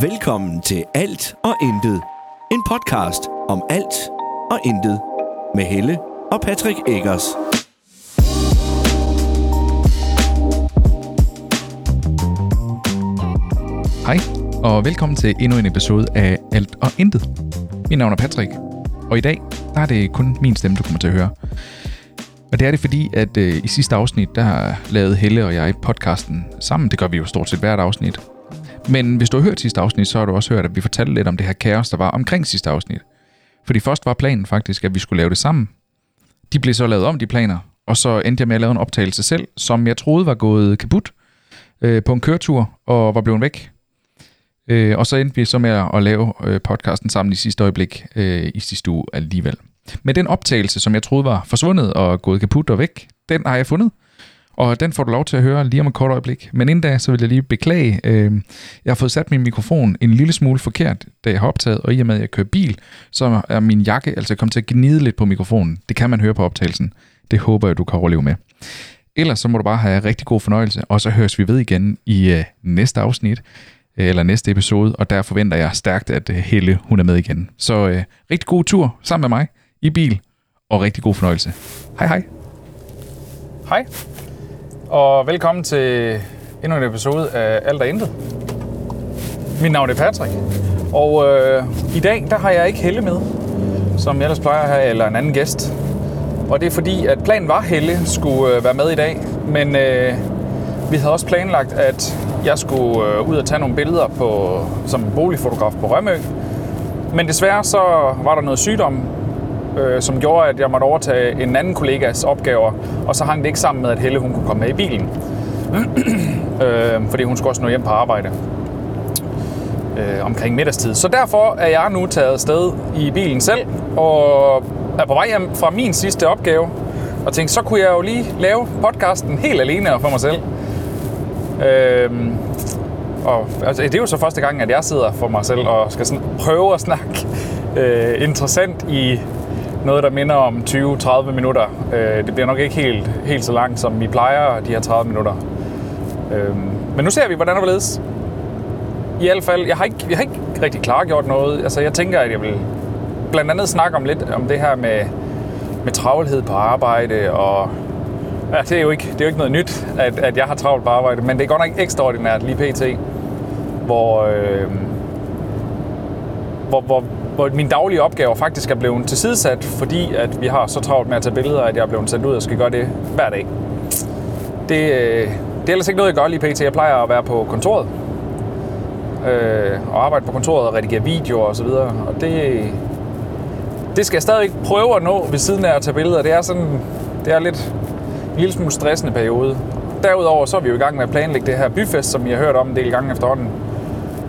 Velkommen til Alt og Intet. En podcast om alt og intet. Med Helle og Patrick Eggers. Hej, og velkommen til endnu en episode af Alt og Intet. Mit navn er Patrick, og i dag der er det kun min stemme, du kommer til at høre. Og det er det fordi, at øh, i sidste afsnit, der lavede Helle og jeg podcasten sammen. Det gør vi jo stort set hvert afsnit. Men hvis du har hørt sidste afsnit, så har du også hørt, at vi fortalte lidt om det her kaos, der var omkring sidste afsnit. Fordi først var planen faktisk, at vi skulle lave det sammen. De blev så lavet om, de planer, og så endte jeg med at lave en optagelse selv, som jeg troede var gået kaput øh, på en køretur og var blevet væk. Øh, og så endte vi så med at lave øh, podcasten sammen i sidste øjeblik øh, i sidste uge alligevel. Men den optagelse, som jeg troede var forsvundet og gået kaput og væk, den har jeg fundet. Og den får du lov til at høre lige om et kort øjeblik. Men inden da, så vil jeg lige beklage. Øh, jeg har fået sat min mikrofon en lille smule forkert, da jeg har optaget, og i og med, at jeg kører bil, så er min jakke altså kommet til at gnide lidt på mikrofonen. Det kan man høre på optagelsen. Det håber jeg, du kan overleve med. Ellers så må du bare have rigtig god fornøjelse, og så høres vi ved igen i øh, næste afsnit, øh, eller næste episode, og der forventer jeg stærkt, at øh, Helle hun er med igen. Så øh, rigtig god tur sammen med mig i bil, og rigtig god fornøjelse. Hej hej. Hej, og velkommen til endnu en episode af Alt og Intet. Mit navn er Patrick, og øh, i dag der har jeg ikke Helle med, som jeg ellers plejer at have, eller en anden gæst. Og det er fordi, at planen var, at Helle skulle øh, være med i dag, men øh, vi havde også planlagt, at jeg skulle øh, ud og tage nogle billeder på, som boligfotograf på Rømø. Men desværre så var der noget sygdom, øh, som gjorde, at jeg måtte overtage en anden kollegas opgaver, og så hang det ikke sammen med, at Helle hun kunne komme med i bilen. øh, fordi hun skulle også nå hjem på arbejde øh, omkring middagstid. Så derfor er jeg nu taget sted i bilen selv, og er på vej hjem fra min sidste opgave, og tænkte, så kunne jeg jo lige lave podcasten helt alene og for mig selv. Øh, og altså, det er jo så første gang, at jeg sidder for mig selv og skal sådan, prøve at snakke øh, interessant i noget, der minder om 20-30 minutter. Øh, det bliver nok ikke helt, helt så langt, som vi plejer, de her 30 minutter. Øh, men nu ser vi, hvordan det vil ledes. I hvert fald, jeg har, ikke, jeg har ikke rigtig klargjort noget. Altså, jeg tænker, at jeg vil blandt andet snakke om lidt om det her med, med travlhed på arbejde, og ja, det er jo ikke, det er jo ikke noget nyt, at, at jeg har travlt på arbejde, men det er godt nok ekstraordinært lige pt., hvor, øh, hvor, hvor, hvor min daglige opgaver faktisk er blevet tilsidesat, fordi at vi har så travlt med at tage billeder, at jeg er blevet sendt ud og skal gøre det hver dag. Det, øh, det er ellers ikke noget, jeg gør lige pt. Jeg plejer at være på kontoret, øh, og arbejde på kontoret og redigere videoer osv. Og, og det, det skal jeg stadig prøve at nå ved siden af at tage billeder. Det er sådan, det er lidt en lille smule stressende periode. Derudover så er vi jo i gang med at planlægge det her byfest, som I har hørt om en del gange efterhånden.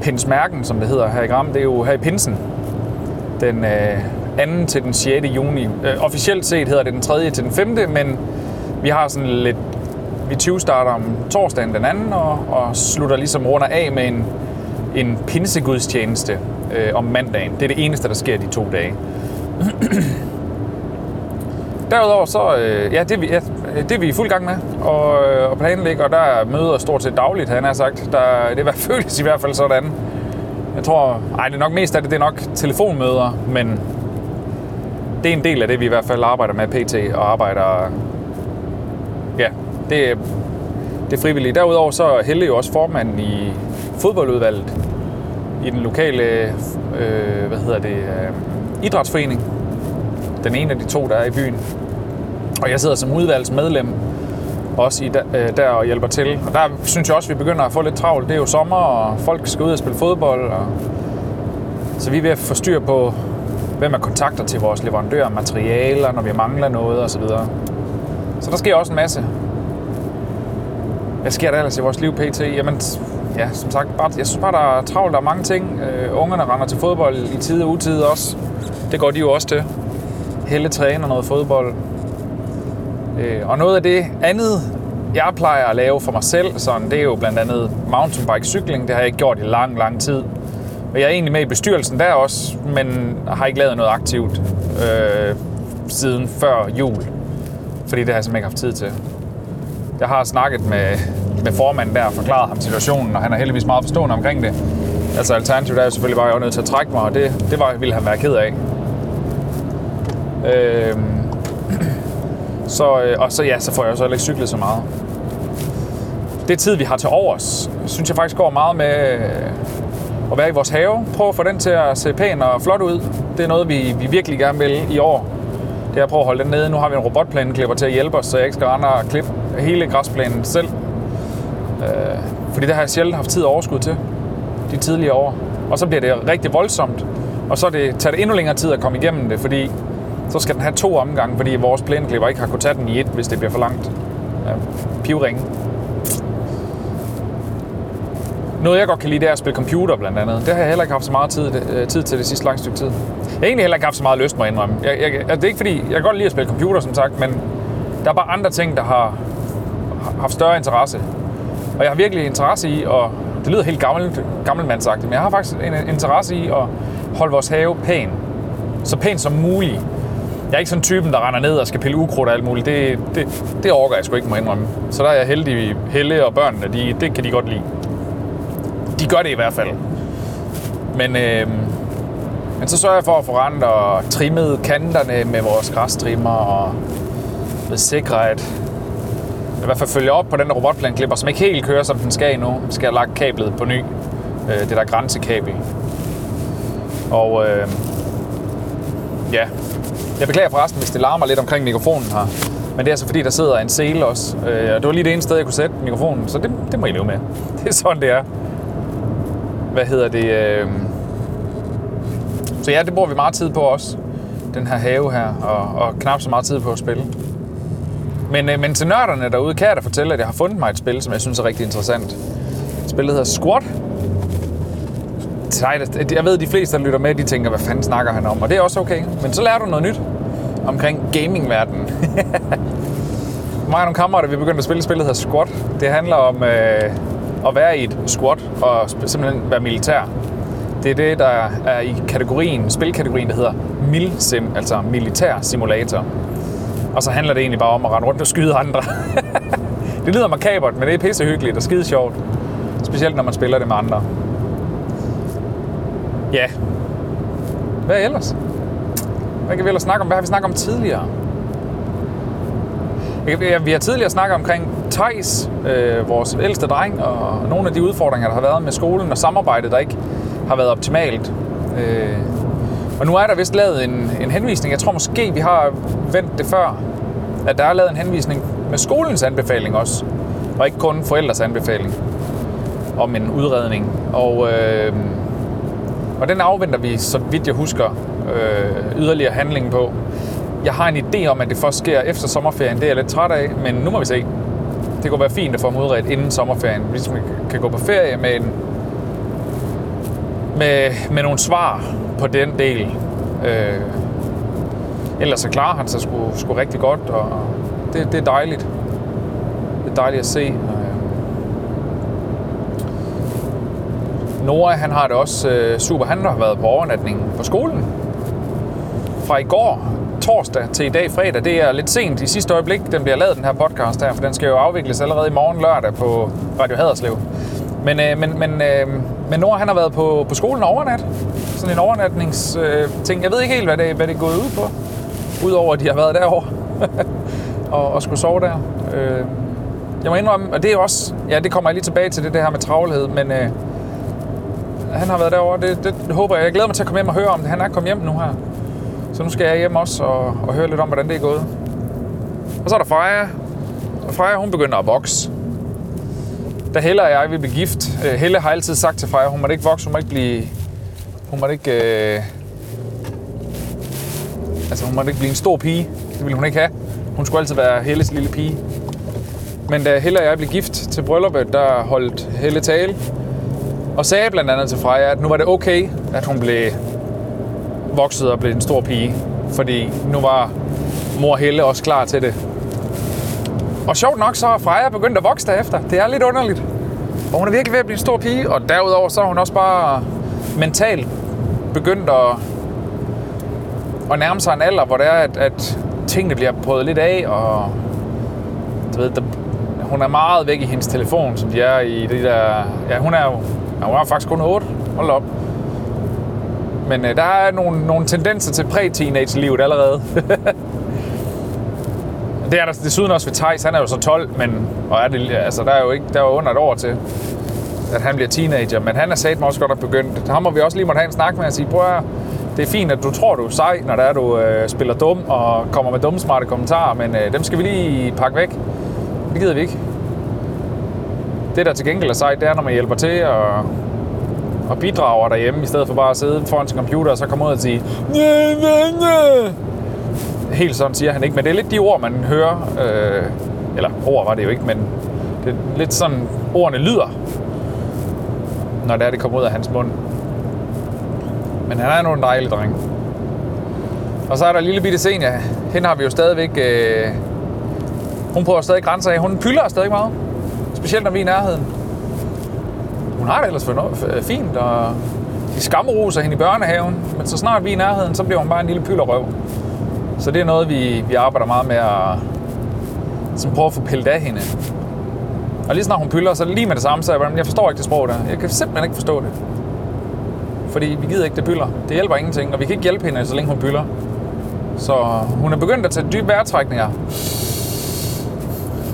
Pinsmærken, som det hedder her i Gram, det er jo her i Pinsen. Den øh, 2. til den 6. juni. Øh, officielt set hedder det den 3. til den 5. Men vi har sådan lidt... Vi 20 starter om torsdagen den anden, og, og slutter ligesom runder af med en, en pinsegudstjeneste øh, om mandagen. Det er det eneste, der sker de to dage. Derudover så, øh, ja, det vi, ja, det er vi i fuld gang med og, øh, og planlægge, og der er møder stort set dagligt, han har sagt. Der, det er, føles i hvert fald sådan. Jeg tror, ej, det er nok mest af det, det er nok telefonmøder, men det er en del af det, vi i hvert fald arbejder med PT og arbejder, ja, det, det er frivilligt. Derudover så er Helle jo også formand i fodboldudvalget i den lokale, øh, hvad hedder det, øh, idrætsforening. Den ene af de to, der er i byen. Og jeg sidder som udvalgsmedlem også i der, øh, der og hjælper til. Og der synes jeg også, at vi begynder at få lidt travlt. Det er jo sommer, og folk skal ud og spille fodbold. Og... Så vi er ved at få styr på, hvem er kontakter til vores leverandører, materialer, når vi mangler noget osv. Så, så der sker også en masse. Hvad sker der ellers i vores liv pt? Jamen, ja, som sagt, bare, jeg synes bare, der er travlt, der er mange ting. Øh, ungerne render til fodbold i tide og utide også. Det går de jo også til. Helle træner noget fodbold. Øh, og noget af det andet, jeg plejer at lave for mig selv, sådan, det er jo blandt andet mountainbike cykling. Det har jeg ikke gjort i lang, lang tid. Og jeg er egentlig med i bestyrelsen der også, men har ikke lavet noget aktivt øh, siden før jul. Fordi det har jeg simpelthen ikke haft tid til. Jeg har snakket med, med formanden der og forklaret ham situationen, og han er heldigvis meget forstående omkring det. Altså alternativet er jo selvfølgelig bare, at jeg var nødt til at trække mig, og det, det var, ville han være ked af. Øh, så, øh, og så, ja, så får jeg jo så heller ikke cyklet så meget. Det tid, vi har til overs, synes jeg faktisk går meget med øh, at være i vores have. Prøv at få den til at se pæn og flot ud. Det er noget, vi, vi virkelig gerne vil i år. Det er at prøve at holde den nede. Nu har vi en robotplæneklipper til at hjælpe os, så jeg ikke skal rende og klippe hele græsplænen selv. Øh, fordi det har jeg sjældent haft tid og overskud til de tidligere år. Og så bliver det rigtig voldsomt. Og så det, tager det endnu længere tid at komme igennem det, fordi så skal den have to omgange, fordi vores plæneklipper ikke har kunnet tage den i et, hvis det bliver for langt. Ja, pivringe. Noget jeg godt kan lide, det er at spille computer blandt andet. Det har jeg heller ikke haft så meget tid, øh, tid til det sidste lange stykke tid. Jeg har egentlig heller ikke haft så meget lyst, må jeg indrømme. Jeg, jeg, altså, det er ikke fordi, jeg kan godt lide at spille computer, som sagt, men der er bare andre ting, der har haft større interesse. Og jeg har virkelig interesse i, og det lyder helt gammelt, gammelmandsagtigt, men jeg har faktisk en interesse i at holde vores have pæn. Så pæn som muligt. Jeg er ikke sådan typen, der render ned og skal pille ukrudt og alt muligt. Det, det, det overgår jeg sgu ikke, må indrømme. Så der er jeg heldig. Helle og børnene, de, det kan de godt lide. De gør det i hvert fald. Men, øh, men så sørger jeg for at få rendt og trimmet kanterne med vores græstrimmer og sikre, at i hvert fald følger op på den der robotplanklipper, som ikke helt kører, som den skal nu. Skal jeg lagt kablet på ny. Øh, det der grænsekabel. Og øh, ja, jeg beklager forresten, hvis det larmer lidt omkring mikrofonen her. Men det er altså fordi, der sidder en sele også. Øh, og det var lige det eneste sted, jeg kunne sætte mikrofonen. Så det, det må I leve med. Det er sådan, det er. Hvad hedder det? Øh... Så ja, det bruger vi meget tid på også. Den her have her. Og, og knap så meget tid på at spille. Men, øh, men til nørderne derude kan jeg da fortælle, at jeg har fundet mig et spil, som jeg synes er rigtig interessant. Spillet hedder Squat. Jeg ved, at de fleste, der lytter med, de tænker, hvad fanden snakker han om? Og det er også okay. Men så lærer du noget nyt omkring gamingverdenen. Mig og nogle kammerater, vi begyndte at spille spillet hedder Squat. Det handler om øh, at være i et squat og simpelthen være militær. Det er det, der er i kategorien, spilkategorien, der hedder MILSIM, altså militær simulator. Og så handler det egentlig bare om at rende rundt og skyde andre. det lyder makabert, men det er pissehyggeligt og skide sjovt. Specielt når man spiller det med andre. Ja. Hvad ellers? Hvad kan vi ellers snakke om? Hvad har vi snakket om tidligere? Vi har tidligere snakket omkring Thijs, øh, vores ældste dreng, og nogle af de udfordringer, der har været med skolen og samarbejdet, der ikke har været optimalt. Øh, og nu er der vist lavet en, en henvisning. Jeg tror måske, vi har vendt det før, at der er lavet en henvisning med skolens anbefaling også, og ikke kun forældres anbefaling om en udredning. Og, øh, og den afventer vi, så vidt jeg husker, øh, yderligere handling på. Jeg har en idé om, at det først sker efter sommerferien. Det er jeg lidt træt af, men nu må vi se. Det kunne være fint at få dem udredt inden sommerferien, hvis man kan gå på ferie med, en, med, med nogle svar på den del. Øh, ellers så klarer han sig sgu, sgu rigtig godt, og det, det er dejligt. Det er dejligt at se. Øh, Nora, han har det også øh, super. Han har været på overnatning på skolen. Fra i går, torsdag, til i dag, fredag. Det er lidt sent i sidste øjeblik, den bliver lavet, den her podcast her, for den skal jo afvikles allerede i morgen lørdag på Radio Haderslev. Men, øh, men, men, øh, men Nora, han har været på, på skolen overnat. Sådan en overnatningsting. Øh, jeg ved ikke helt, hvad det, hvad det er gået ud på. Udover, at de har været derovre og, og skulle sove der. Øh, jeg må indrømme, og det er også, ja, det kommer jeg lige tilbage til, det, det her med travlhed, men øh, han har været derovre, det, det håber jeg. Jeg glæder mig til at komme hjem og høre om det. Han er kommet hjem nu her. Så nu skal jeg hjem også og, og høre lidt om, hvordan det er gået. Og så er der Freja. Og Freja, hun begynder at vokse. Da Helle og jeg vil blive gift, øh, Helle har altid sagt til Freja, hun må ikke vokse, hun må ikke blive... Hun må ikke... Øh, altså, hun må ikke blive en stor pige. Det ville hun ikke have. Hun skulle altid være Helles lille pige. Men da Helle og jeg blev gift til brylluppet, der holdt Helle tale. Og sagde blandt andet til Freja, at nu var det okay, at hun blev vokset og blev en stor pige. Fordi nu var mor Helle også klar til det. Og sjovt nok, så er Freja begyndt at vokse derefter. Det er lidt underligt. Og hun er virkelig ved at blive en stor pige. Og derudover så er hun også bare mentalt begyndt at, at nærme sig en alder, hvor det er, at, at tingene bliver prøvet lidt af. Og du ved, der, hun er meget væk i hendes telefon, som de er i det der... Ja, hun er jo ja, var faktisk kun 8, hold op. Men øh, der er nogle, nogle tendenser til præ-teenage-livet allerede. det er der desuden også ved Thijs. Han er jo så 12, men og er det, altså, der er jo ikke, der er jo under et år til, at han bliver teenager. Men han er satme også godt at begyndt. Ham må vi også lige måtte have en snak med og sige, prøv at, det er fint, at du tror, du er sej, når der er, du øh, spiller dum og kommer med dumme smarte kommentarer, men øh, dem skal vi lige pakke væk. Det gider vi ikke. Det, der til gengæld er sejt, det er, når man hjælper til og, og bidrager derhjemme, i stedet for bare at sidde foran sin computer og så komme ud og sige Næ, næ, næ. Helt sådan siger han ikke, men det er lidt de ord, man hører. Øh, eller ord var det jo ikke, men det er lidt sådan, ordene lyder, når det er, det kommer ud af hans mund. Men han er nu en dejlig dreng. Og så er der lille bitte Senja. Hende har vi jo stadigvæk... Øh, hun prøver stadig grænser af. Hun pylder stadig meget. Specielt når vi er i nærheden. Hun har det ellers for fint, og de skamroser hende i børnehaven. Men så snart vi er i nærheden, så bliver hun bare en lille pyllerøv. Så det er noget, vi, vi arbejder meget med at sådan prøve at få pillet af hende. Og lige snart hun pylder, så lige med det samme, så jeg, jeg forstår ikke det sprog der. Jeg kan simpelthen ikke forstå det. Fordi vi gider ikke det pylder. Det hjælper ingenting, og vi kan ikke hjælpe hende, så længe hun pylder. Så hun er begyndt at tage dybe vejrtrækninger.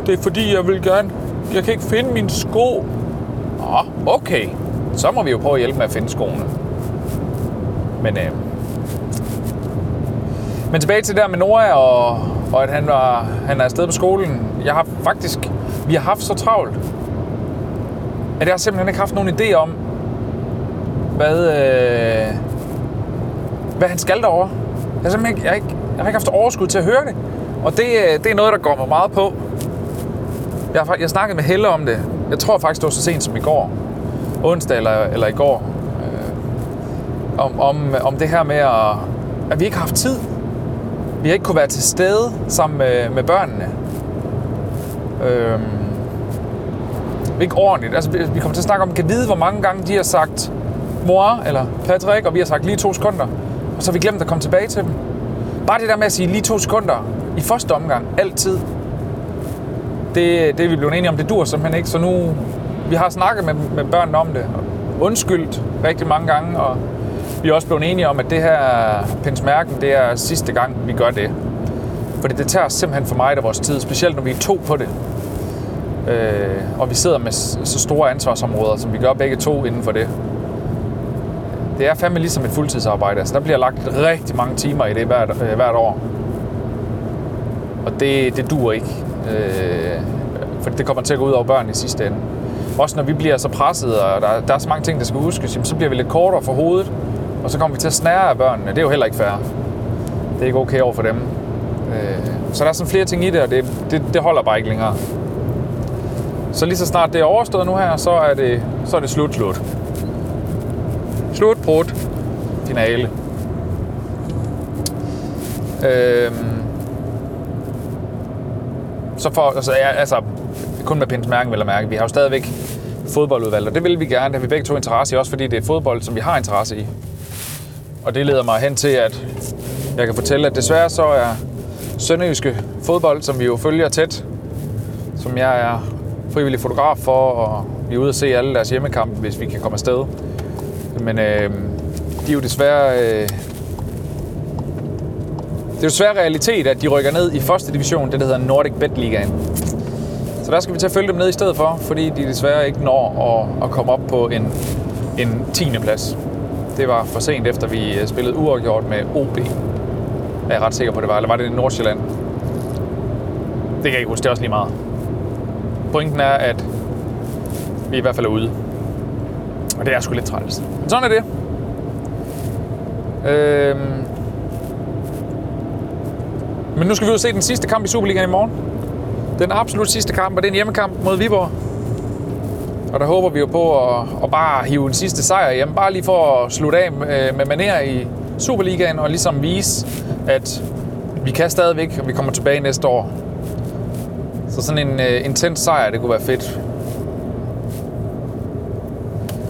Det er fordi, jeg vil gerne... Jeg kan ikke finde min sko. Nå, okay. Så må vi jo prøve at hjælpe med at finde skoene. Men, øh... Men tilbage til der med Nora, og, og at han, var, han er afsted på skolen. Jeg har faktisk... Vi har haft så travlt, at jeg har simpelthen ikke haft nogen idé om, hvad, øh, hvad han skal derovre. Jeg, har ikke, jeg, har ikke, jeg har ikke haft overskud til at høre det. Og det, øh, det er noget, der går mig meget på. Jeg har, jeg snakkede med Helle om det. Jeg tror faktisk, det var så sent som i går. Onsdag eller, eller i går. Øh, om, om, om det her med, at, at vi ikke har haft tid. Vi har ikke kunne være til stede sammen med, med børnene. Øh, ikke ordentligt. Altså, vi kommer til at snakke om, kan vide, hvor mange gange de har sagt mor eller Patrick, og vi har sagt lige to sekunder, og så har vi glemt at komme tilbage til dem. Bare det der med at sige lige to sekunder i første omgang, altid, det, det er vi blevet enige om, det dur simpelthen ikke. Så nu, vi har snakket med, med børnene om det, undskyldt rigtig mange gange, og vi er også blevet enige om, at det her pensmærken, det er sidste gang, vi gør det. Fordi det tager simpelthen for meget af vores tid, specielt når vi er to på det. Øh, og vi sidder med så store ansvarsområder, som vi gør begge to inden for det. Det er fandme ligesom et fuldtidsarbejde. Altså, der bliver lagt rigtig mange timer i det hvert, øh, hvert år. Og det, det dur ikke. Øh, for det kommer til at gå ud over børn i sidste ende. Også når vi bliver så presset, og der, der er så mange ting, der skal huskes, så bliver vi lidt kortere for hovedet, og så kommer vi til at snære af børnene. Det er jo heller ikke fair. Det er ikke okay over for dem. Øh, så der er sådan flere ting i det, og det, det, det holder bare ikke længere. Så lige så snart det er overstået nu her, så er det, så er det slut, slut. Slut, brud, finale. Øhm, så for, altså, ja, altså, kun med Pins Mærken vil jeg mærke, vi har jo stadigvæk fodboldudvalg, og det vil vi gerne, det har vi begge to interesse i, også fordi det er fodbold, som vi har interesse i. Og det leder mig hen til, at jeg kan fortælle, at desværre så er Sønderjyske fodbold, som vi jo følger tæt, som jeg er frivillig fotograf for, og vi er ude og se alle deres hjemmekampe, hvis vi kan komme afsted. Men øh, de er jo desværre... Øh, det er jo svær realitet, at de rykker ned i første division, det der hedder Nordic Bet Ligaen. Så der skal vi til at følge dem ned i stedet for, fordi de desværre ikke når at, at komme op på en, en 10. plads. Det var for sent efter, vi øh, spillede uafgjort med OB. Er jeg ret sikker på, det var. Eller var det i Nordsjælland? Det kan jeg ikke huske. Det er også lige meget. Pointen er, at vi i hvert fald er ude. Og det er sgu lidt træls. Men sådan er det. Øhm. Men nu skal vi ud og se den sidste kamp i Superligaen i morgen. Den absolut sidste kamp, og det er en hjemmekamp mod Viborg. Og der håber vi jo på at, at bare hive en sidste sejr hjem. Bare lige for at slutte af med, med maner i Superligaen og ligesom vise, at vi kan stadigvæk, og vi kommer tilbage næste år. Så sådan en uh, intens sejr, det kunne være fedt.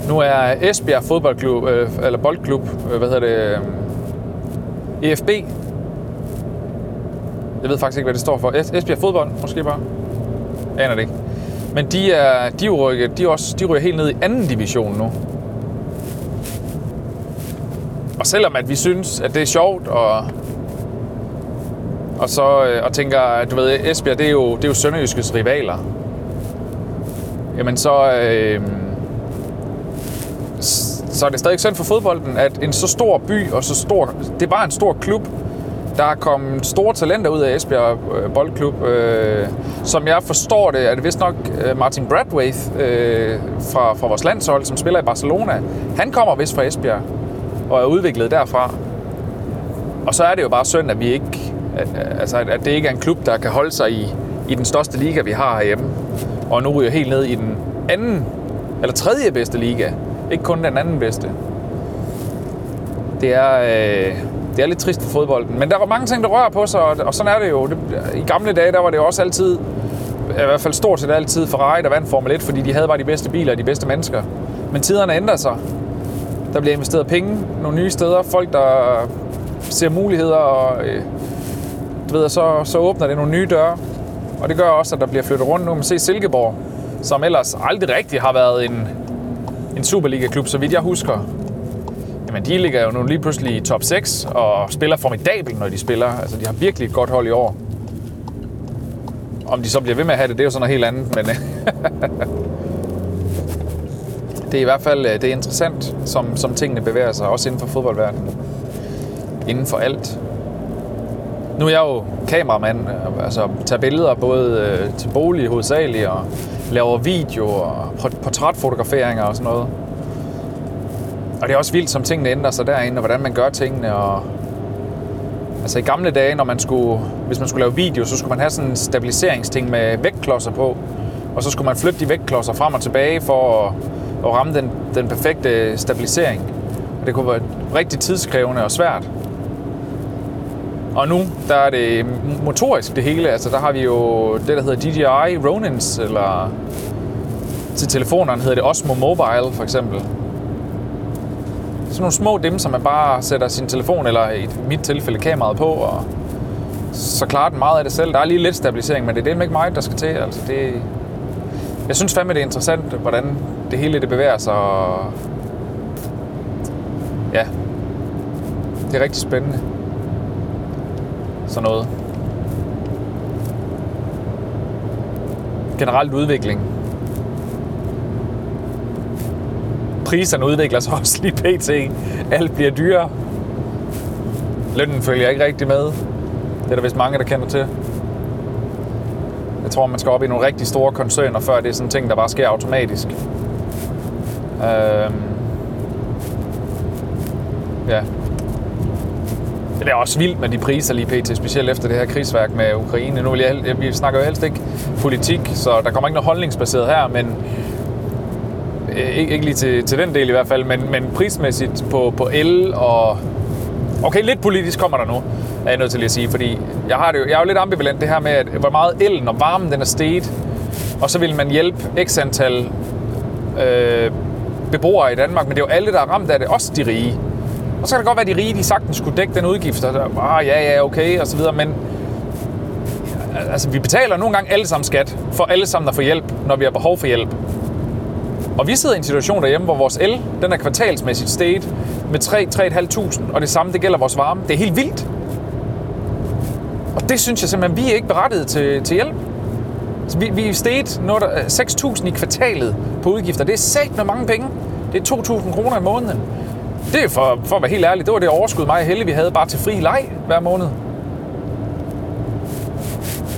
Nu er Esbjerg fodboldklub, øh, eller boldklub, øh, hvad hedder det, øh, EFB. Jeg ved faktisk ikke, hvad det står for. Esbjerg fodbold, måske bare. Jeg aner det ikke. Men de er, de er, rykket, de er også, de ryger helt ned i anden division nu. og selvom at vi synes, at det er sjovt, og, og så øh, og tænker, at du ved, Esbjerg, det er jo, det er jo Sønderjyskes rivaler. Jamen så, øh, så er det stadig synd for fodbolden, at en så stor by og så stor, det er bare en stor klub, der er kommet store talenter ud af Esbjerg øh, Boldklub. Øh, som jeg forstår det, er det vist nok øh, Martin Bradwaith øh, fra, fra vores landshold, som spiller i Barcelona. Han kommer vist fra Esbjerg og er udviklet derfra. Og så er det jo bare synd, at vi ikke, altså, at det ikke er en klub, der kan holde sig i, i den største liga, vi har herhjemme. Og nu ryger helt ned i den anden, eller tredje bedste liga. Ikke kun den anden bedste. Det er, øh, det er lidt trist for fodbolden. Men der var mange ting, der rører på sig, og sådan er det jo. Det, I gamle dage, der var det jo også altid, i hvert fald stort set altid Ferrari, der vandt Formel 1, fordi de havde bare de bedste biler og de bedste mennesker. Men tiderne ændrer sig. Der bliver investeret penge nogle nye steder. Folk, der ser muligheder, og øh, du ved, så, så åbner det nogle nye døre. Og det gør også, at der bliver flyttet rundt nu. Man ser Silkeborg, som ellers aldrig rigtig har været en, en Superliga-klub, så vidt jeg husker men de ligger jo nu lige pludselig i top 6 og spiller formidabelt, når de spiller. Altså, de har virkelig et godt hold i år. Om de så bliver ved med at have det, det er jo sådan noget helt andet, men det er i hvert fald øh, det er interessant, som, som tingene bevæger sig, også inden for fodboldverdenen. Inden for alt. Nu er jeg jo kameramand, øh, altså tager billeder både øh, til bolig hovedsageligt, og laver video og portrætfotograferinger og sådan noget. Og det er også vildt, som tingene ændrer sig derinde, og hvordan man gør tingene. Og altså i gamle dage, når man skulle, hvis man skulle lave video, så skulle man have sådan en stabiliseringsting med vægtklodser på. Og så skulle man flytte de vægtklodser frem og tilbage for at, at ramme den, den perfekte stabilisering. Og det kunne være rigtig tidskrævende og svært. Og nu, der er det motorisk det hele. Altså, der har vi jo det, der hedder DJI Ronins, eller til telefonerne hedder det Osmo Mobile, for eksempel. Sådan nogle små dem, som man bare sætter sin telefon, eller i mit tilfælde kameraet på, og så klarer den meget af det selv. Der er lige lidt stabilisering, men det er det ikke meget, der skal til. Altså, det, jeg synes fandme, det er interessant, hvordan det hele det bevæger sig. Og ja, det er rigtig spændende. Sådan noget. Generelt udvikling. Priserne udvikler sig også lige pt. Alt bliver dyrere. Lønnen følger ikke rigtig med. Det er der vist mange, der kender til. Jeg tror, man skal op i nogle rigtig store koncerner, før det er sådan ting, der bare sker automatisk. Øhm. Ja. Det er også vildt med de priser lige pt, specielt efter det her krigsværk med Ukraine. Nu vil jeg, vi snakker jo helst ikke politik, så der kommer ikke noget holdningsbaseret her, men Øh, ikke, ikke lige til, til den del i hvert fald, men, men prismæssigt på, på el og... Okay, lidt politisk kommer der nu, er jeg nødt til at sige, fordi jeg, har det jo, jeg er jo lidt ambivalent det her med, at hvor meget el og varmen den er steget, og så vil man hjælpe x antal øh, beboere i Danmark, men det er jo alle, der er ramt af det, også de rige. Og så kan det godt være, at de rige de sagtens skulle dække den udgift, og der, ah, ja, ja, okay, og så videre, men altså, vi betaler nogle gange alle sammen skat for alle sammen at få hjælp, når vi har behov for hjælp. Og vi sidder i en situation derhjemme, hvor vores el, den er kvartalsmæssigt steget med 3-3.500, og det samme, det gælder vores varme. Det er helt vildt. Og det synes jeg simpelthen, vi er ikke berettiget til, til hjælp. Så vi, vi er steget 6.000 øh, i kvartalet på udgifter. Det er sagt med mange penge. Det er 2.000 kroner i måneden. Det er for, for at være helt ærlig, det var det overskud mig og Helle, vi havde bare til fri leg hver måned.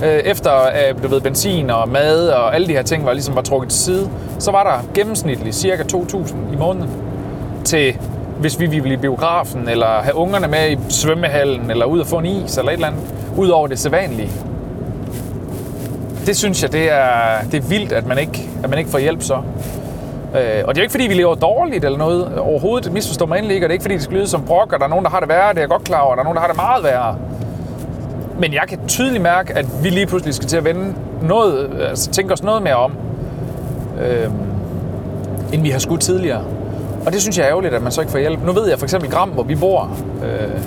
Øh, efter at du ved, benzin og mad og alle de her ting var ligesom var trukket til side, så var der gennemsnitligt cirka 2.000 i måneden til, hvis vi ville i biografen, eller have ungerne med i svømmehallen, eller ud og få en is, eller et eller andet, ud over det sædvanlige. Det synes jeg, det er, det er vildt, at man ikke, at man ikke får hjælp så. Øh, og det er ikke fordi, vi lever dårligt eller noget overhovedet. Misforstå mig endelig ikke, og det er ikke fordi, det skal lyde som brok, og der er nogen, der har det værre, det er jeg godt klar over, og der er nogen, der har det meget værre. Men jeg kan tydeligt mærke, at vi lige pludselig skal til at vende noget, altså tænke os noget mere om, øh, end vi har skudt tidligere. Og det synes jeg er ærgerligt, at man så ikke får hjælp. Nu ved jeg for eksempel Gram, hvor vi bor, øh,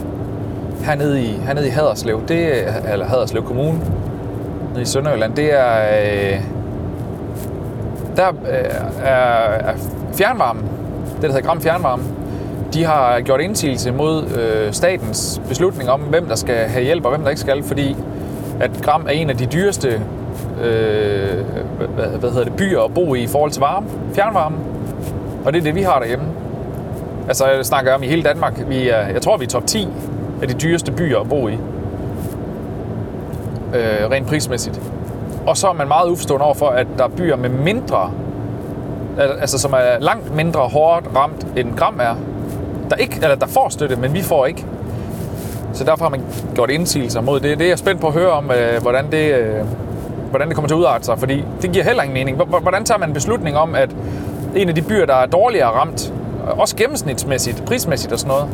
hernede, i, hernede i Haderslev, det eller Haderslev Kommune, nede i Sønderjylland, det er, øh, der øh, er, er fjernvarmen, det der hedder Gram Fjernvarme, de har gjort indsigelse mod øh, statens beslutning om, hvem der skal have hjælp og hvem der ikke skal, fordi at Gram er en af de dyreste øh, hvad, hvad hedder det, byer at bo i i forhold til varme, fjernvarme. Og det er det, vi har derhjemme. Altså, jeg snakker om i hele Danmark. Vi er, jeg tror, vi er top 10 af de dyreste byer at bo i. Øh, rent prismæssigt. Og så er man meget uforstående over for, at der er byer med mindre, altså som er langt mindre hårdt ramt end Gram er, der, ikke, eller der får støtte, men vi får ikke. Så derfor har man gjort indsigelser mod det. Det er jeg spændt på at høre om, øh, hvordan det, øh, hvordan det kommer til at udarte sig, fordi det giver heller ingen mening. Hvordan tager man en beslutning om, at en af de byer, der er dårligere ramt, også gennemsnitsmæssigt, prismæssigt og sådan noget,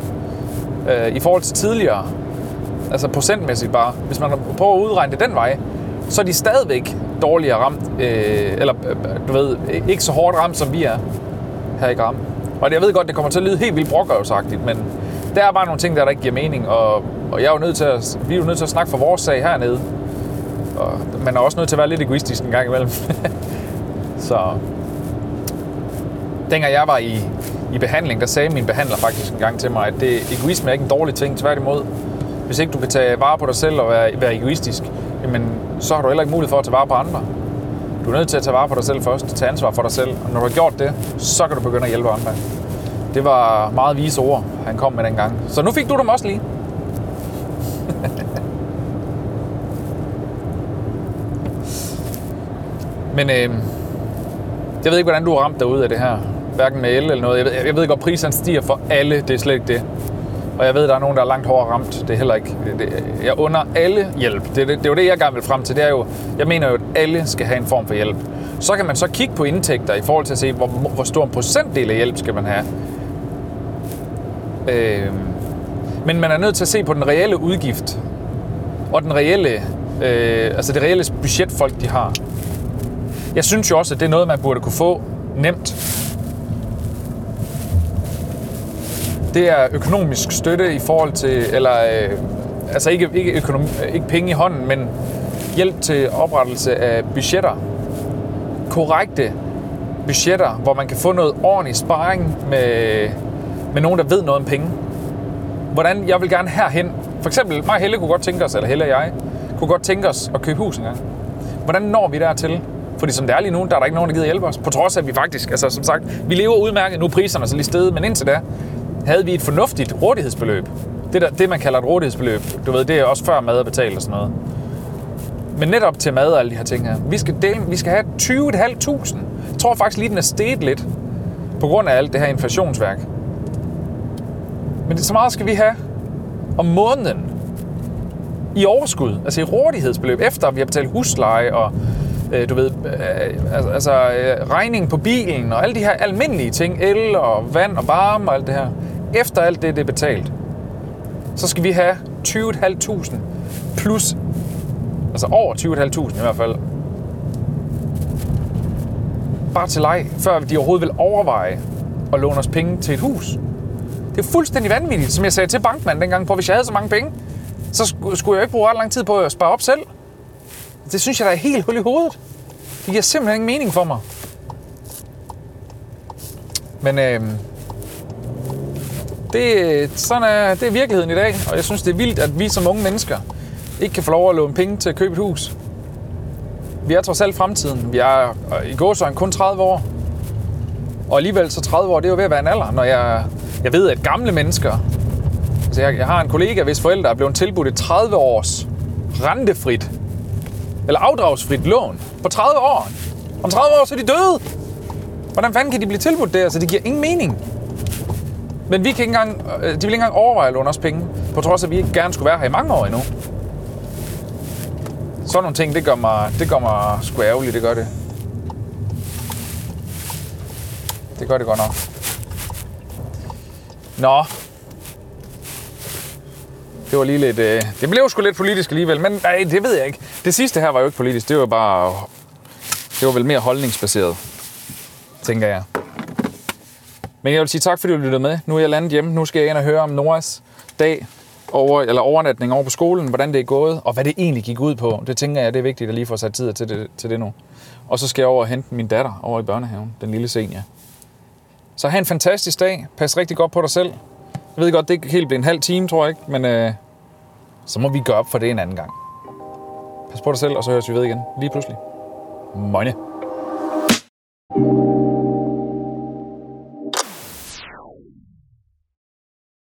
øh, i forhold til tidligere, altså procentmæssigt bare, hvis man prøver at udregne det den vej, så er de stadigvæk dårligere ramt, øh, eller øh, du ved, ikke så hårdt ramt, som vi er her i Gram. Og jeg ved godt, det kommer til at lyde helt vildt brokkerøvsagtigt, men der er bare nogle ting, der, der ikke giver mening, og, og jeg er jo nødt til at, vi er jo nødt til at snakke for vores sag hernede. Og man er også nødt til at være lidt egoistisk en gang imellem. så dengang jeg var i, i behandling, der sagde min behandler faktisk en gang til mig, at det, egoisme er ikke en dårlig ting, tværtimod. Hvis ikke du kan tage vare på dig selv og være, være egoistisk, jamen, så har du heller ikke mulighed for at tage vare på andre. Du er nødt til at tage vare på dig selv først, tage ansvar for dig selv. Og når du har gjort det, så kan du begynde at hjælpe andre. Det var meget vise ord, han kom med dengang. Så nu fik du dem også lige. Men øh, jeg ved ikke, hvordan du er ramt derude af det her. Hverken med el eller noget. Jeg ved, jeg ved godt, at priserne stiger for alle. Det er slet ikke det. Og jeg ved, at der er nogen, der er langt hårdere ramt. Det er heller ikke. Det, jeg under alle hjælp. Det, det, det er jo det, jeg gerne vil frem til. Det er jo, jeg mener jo, at alle skal have en form for hjælp. Så kan man så kigge på indtægter i forhold til at se, hvor, hvor stor en procentdel af hjælp skal man have. Øh, men man er nødt til at se på den reelle udgift. Og den reelle, øh, altså det reelle budget, folk de har. Jeg synes jo også, at det er noget, man burde kunne få nemt. Det er økonomisk støtte i forhold til, eller øh, altså ikke, ikke, økonom, øh, ikke penge i hånden, men hjælp til oprettelse af budgetter. Korrekte budgetter, hvor man kan få noget ordentlig sparring med, med nogen, der ved noget om penge. Hvordan jeg vil gerne herhen. For eksempel, mig og Helle kunne godt tænke os, eller Helle og jeg, kunne godt tænke os at købe hus en gang. Hvordan når vi dertil? Fordi som det er lige nu, der er der ikke nogen, der gider hjælpe os. På trods af, at vi faktisk, altså som sagt, vi lever udmærket. Nu er priserne så lige stedet, men indtil da havde vi et fornuftigt rådighedsbeløb. Det, der, det man kalder et rådighedsbeløb, du ved, det er også før mad og betalt og sådan noget. Men netop til mad og alle de her ting her. Vi skal, dele, vi skal have 20.500. Jeg tror faktisk lige, den er steget lidt på grund af alt det her inflationsværk. Men det, så meget skal vi have om måneden i overskud, altså i rådighedsbeløb, efter vi har betalt husleje og øh, du ved, øh, altså, altså øh, regningen på bilen og alle de her almindelige ting, el og vand og varme og alt det her. Efter alt det, det er betalt, så skal vi have 20.500 plus, altså over 20.500 i hvert fald, bare til leg, før de overhovedet vil overveje at låne os penge til et hus. Det er fuldstændig vanvittigt, som jeg sagde til bankmanden dengang, på hvis jeg havde så mange penge, så skulle jeg ikke bruge ret lang tid på at spare op selv. Det synes jeg, der er helt hul i hovedet. Det giver simpelthen ingen mening for mig. Men øh, det, sådan er, det er virkeligheden i dag, og jeg synes, det er vildt, at vi som unge mennesker ikke kan få lov at låne penge til at købe et hus. Vi er trods alt fremtiden. Vi er i gåsøjne kun 30 år. Og alligevel så 30 år, det er jo ved at være en alder, når jeg, jeg ved, at gamle mennesker... Altså jeg, jeg har en kollega, hvis forældre er blevet tilbudt et 30 års rentefrit eller afdragsfrit lån på 30 år. Om 30 år så er de døde. Hvordan fanden kan de blive tilbudt det? Altså, det giver ingen mening. Men vi kan ikke engang, øh, de vil ikke engang overveje at låne os penge, på trods af, at vi ikke gerne skulle være her i mange år endnu. Sådan nogle ting, det gør mig, det gør mig sgu ærgerligt, det gør det. Det gør det godt nok. Nå, det var lige lidt... Øh, det blev sgu lidt politisk alligevel, men nej, det ved jeg ikke. Det sidste her var jo ikke politisk, det var bare... Det var vel mere holdningsbaseret, tænker jeg. Men jeg vil sige tak, fordi du lyttede med. Nu er jeg landet hjemme. Nu skal jeg ind og høre om Noras dag, over, eller overnatning over på skolen, hvordan det er gået, og hvad det egentlig gik ud på. Det tænker jeg, det er vigtigt at lige få sat tid til det, til det nu. Og så skal jeg over og hente min datter over i børnehaven, den lille senior. Så have en fantastisk dag. Pas rigtig godt på dig selv. Jeg ved godt, det ikke helt bliver en halv time, tror jeg ikke, men øh, så må vi gøre op for det en anden gang. Pas på dig selv, og så høres vi ved igen lige pludselig. Money.